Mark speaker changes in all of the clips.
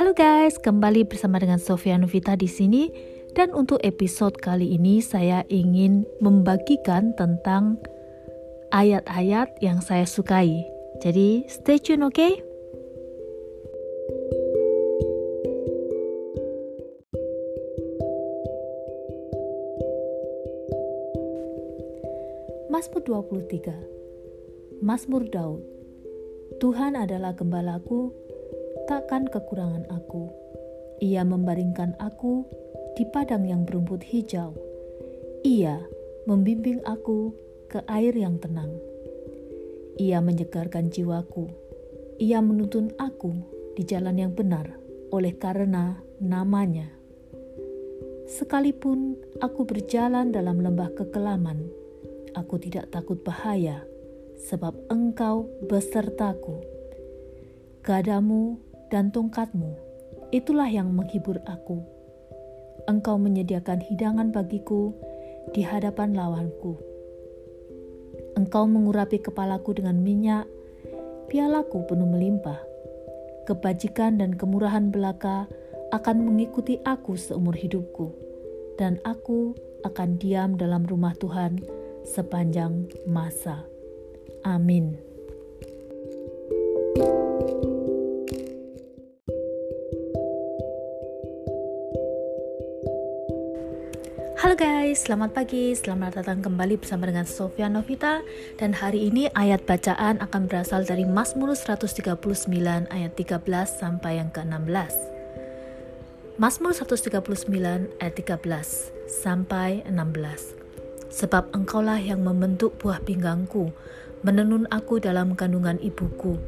Speaker 1: Halo guys, kembali bersama dengan Sofia Novita di sini dan untuk episode kali ini saya ingin membagikan tentang ayat-ayat yang saya sukai. Jadi stay tune oke? Okay? Mazmur 23 Mazmur Daud Tuhan adalah gembalaku, takkan kekurangan aku. Ia membaringkan aku di padang yang berumput hijau. Ia membimbing aku ke air yang tenang. Ia menyegarkan jiwaku. Ia menuntun aku di jalan yang benar oleh karena namanya. Sekalipun aku berjalan dalam lembah kekelaman, aku tidak takut bahaya, sebab engkau besertaku. Gadamu dan tongkatmu, itulah yang menghibur aku Engkau menyediakan hidangan bagiku di hadapan lawanku. Engkau mengurapi kepalaku dengan minyak, pialaku penuh melimpah. Kebajikan dan kemurahan belaka akan mengikuti aku seumur hidupku, dan aku akan diam dalam rumah Tuhan sepanjang masa. Amin. Halo guys, selamat pagi, selamat datang kembali bersama dengan Sofia Novita. Dan hari ini ayat bacaan akan berasal dari Mazmur 139 ayat 13 sampai yang ke-16 Mazmur 139 ayat 13 sampai 16 Sebab engkaulah yang membentuk buah pinggangku, menenun aku dalam kandungan ibuku.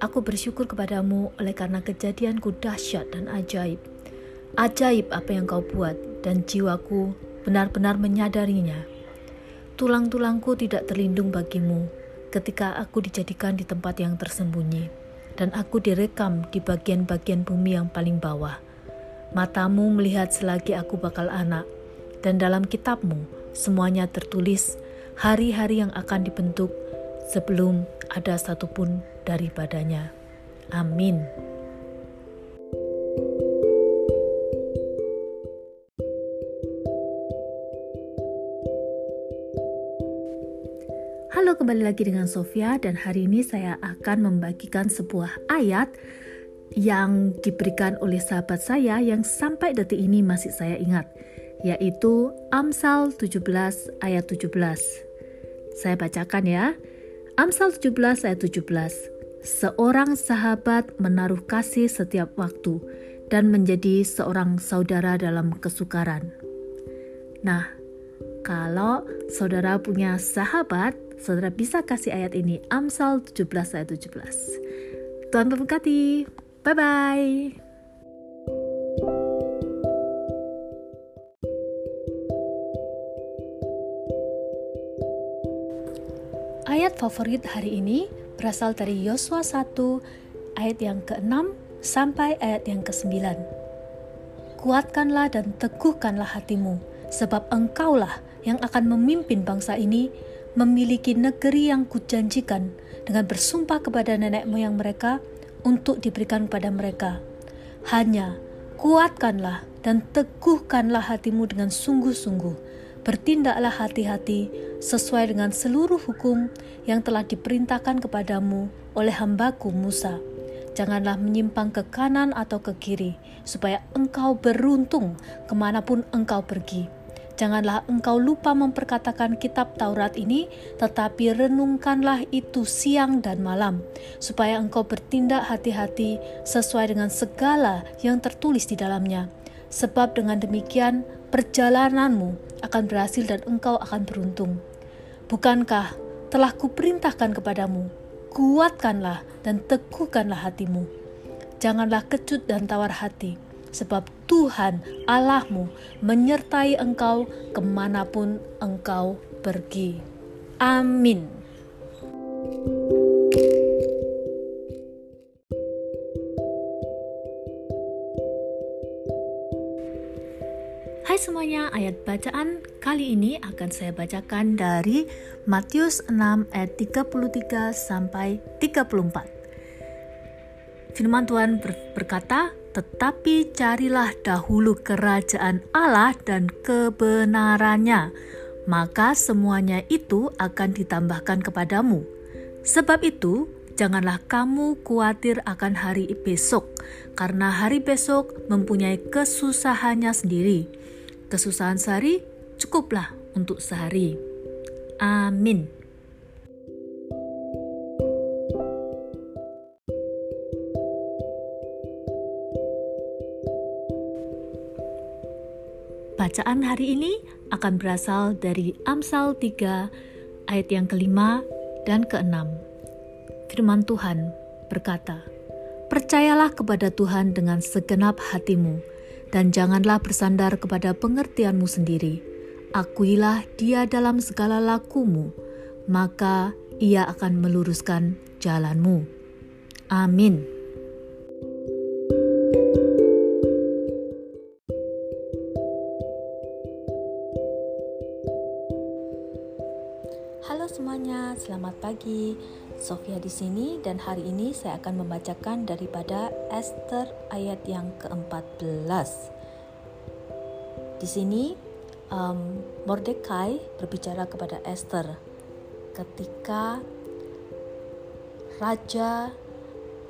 Speaker 1: Aku bersyukur kepadamu oleh karena kejadianku dahsyat dan ajaib. Ajaib apa yang kau buat dan jiwaku benar-benar menyadarinya. Tulang-tulangku tidak terlindung bagimu ketika aku dijadikan di tempat yang tersembunyi, dan aku direkam di bagian-bagian bumi yang paling bawah. Matamu melihat selagi aku bakal anak, dan dalam kitabmu semuanya tertulis hari-hari yang akan dibentuk sebelum ada satupun daripadanya. Amin. Halo, kembali lagi dengan Sofia dan hari ini saya akan membagikan sebuah ayat yang diberikan oleh sahabat saya yang sampai detik ini masih saya ingat, yaitu Amsal 17 ayat 17. Saya bacakan ya. Amsal 17 ayat 17. Seorang sahabat menaruh kasih setiap waktu dan menjadi seorang saudara dalam kesukaran. Nah, kalau saudara punya sahabat Saudara bisa kasih ayat ini Amsal 17 ayat 17. Tuhan memberkati. Bye bye. Ayat favorit hari ini berasal dari Yosua 1 ayat yang ke-6 sampai ayat yang ke-9. Kuatkanlah dan teguhkanlah hatimu, sebab engkaulah yang akan memimpin bangsa ini memiliki negeri yang kujanjikan dengan bersumpah kepada nenek moyang mereka untuk diberikan kepada mereka. Hanya kuatkanlah dan teguhkanlah hatimu dengan sungguh-sungguh. Bertindaklah hati-hati sesuai dengan seluruh hukum yang telah diperintahkan kepadamu oleh hambaku Musa. Janganlah menyimpang ke kanan atau ke kiri, supaya engkau beruntung ke mana pun engkau pergi Janganlah engkau lupa memperkatakan kitab Taurat ini, tetapi renungkanlah itu siang dan malam, supaya engkau bertindak hati-hati sesuai dengan segala yang tertulis di dalamnya. Sebab dengan demikian perjalananmu akan berhasil dan engkau akan beruntung. Bukankah telah kuperintahkan kepadamu, kuatkanlah dan teguhkanlah hatimu. Janganlah kecut dan tawar hati, sebab Tuhan Allahmu menyertai engkau ke mana pun engkau pergi. Amin. Hai semuanya, ayat bacaan kali ini akan saya bacakan dari Matius 6 ayat 33 sampai 34. Firman Tuhan berkata, tetapi carilah dahulu kerajaan Allah dan kebenarannya, maka semuanya itu akan ditambahkan kepadamu. Sebab itu, janganlah kamu khawatir akan hari besok, karena hari besok mempunyai kesusahannya sendiri. Kesusahan sehari cukuplah untuk sehari. Amin. Bacaan hari ini akan berasal dari Amsal 3 ayat yang kelima dan keenam. Firman Tuhan berkata, Percayalah kepada Tuhan dengan segenap hatimu, dan janganlah bersandar kepada pengertianmu sendiri. Akuilah dia dalam segala lakumu, maka ia akan meluruskan jalanmu. Amin. Pagi. Sofia di sini dan hari ini saya akan membacakan daripada Esther ayat yang ke-14. Di sini um, Mordekai berbicara kepada Esther ketika raja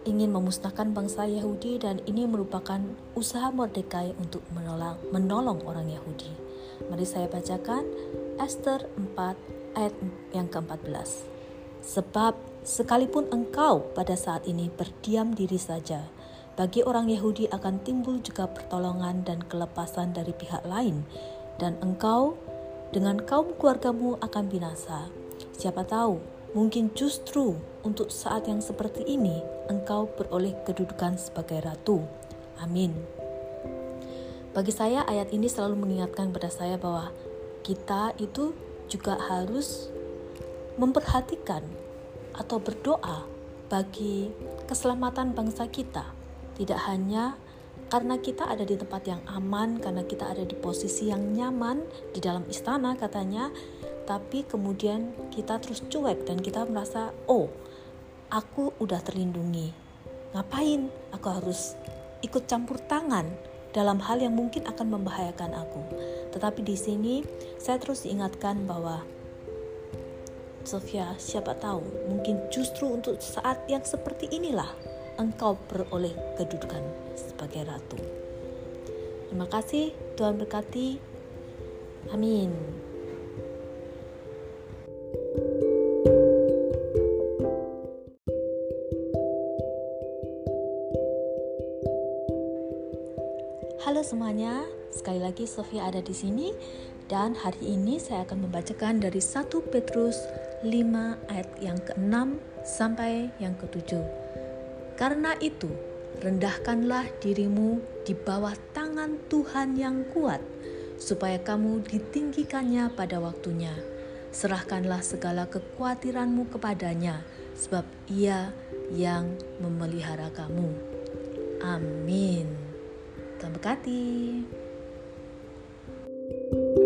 Speaker 1: ingin memusnahkan bangsa Yahudi dan ini merupakan usaha Mordekai untuk menolong, menolong orang Yahudi. Mari saya bacakan Esther 4 ayat yang ke-14. Sebab sekalipun engkau pada saat ini berdiam diri saja, bagi orang Yahudi akan timbul juga pertolongan dan kelepasan dari pihak lain, dan engkau dengan kaum keluargamu akan binasa. Siapa tahu, mungkin justru untuk saat yang seperti ini engkau beroleh kedudukan sebagai ratu. Amin. Bagi saya ayat ini selalu mengingatkan pada saya bahwa kita itu juga harus memperhatikan atau berdoa bagi keselamatan bangsa kita. Tidak hanya karena kita ada di tempat yang aman, karena kita ada di posisi yang nyaman di dalam istana katanya, tapi kemudian kita terus cuek dan kita merasa, "Oh, aku udah terlindungi. Ngapain aku harus ikut campur tangan dalam hal yang mungkin akan membahayakan aku?" Tetapi di sini saya terus diingatkan bahwa Sofia, siapa tahu mungkin justru untuk saat yang seperti inilah engkau beroleh kedudukan sebagai ratu. Terima kasih, Tuhan berkati. Amin. Halo semuanya, sekali lagi Sofia ada di sini dan hari ini saya akan membacakan dari 1 Petrus 5 ayat yang ke-6 sampai yang ke-7. Karena itu, rendahkanlah dirimu di bawah tangan Tuhan yang kuat, supaya kamu ditinggikannya pada waktunya. Serahkanlah segala kekhawatiranmu kepadanya, sebab ia yang memelihara kamu. Amin. Tuhan berkati. thank you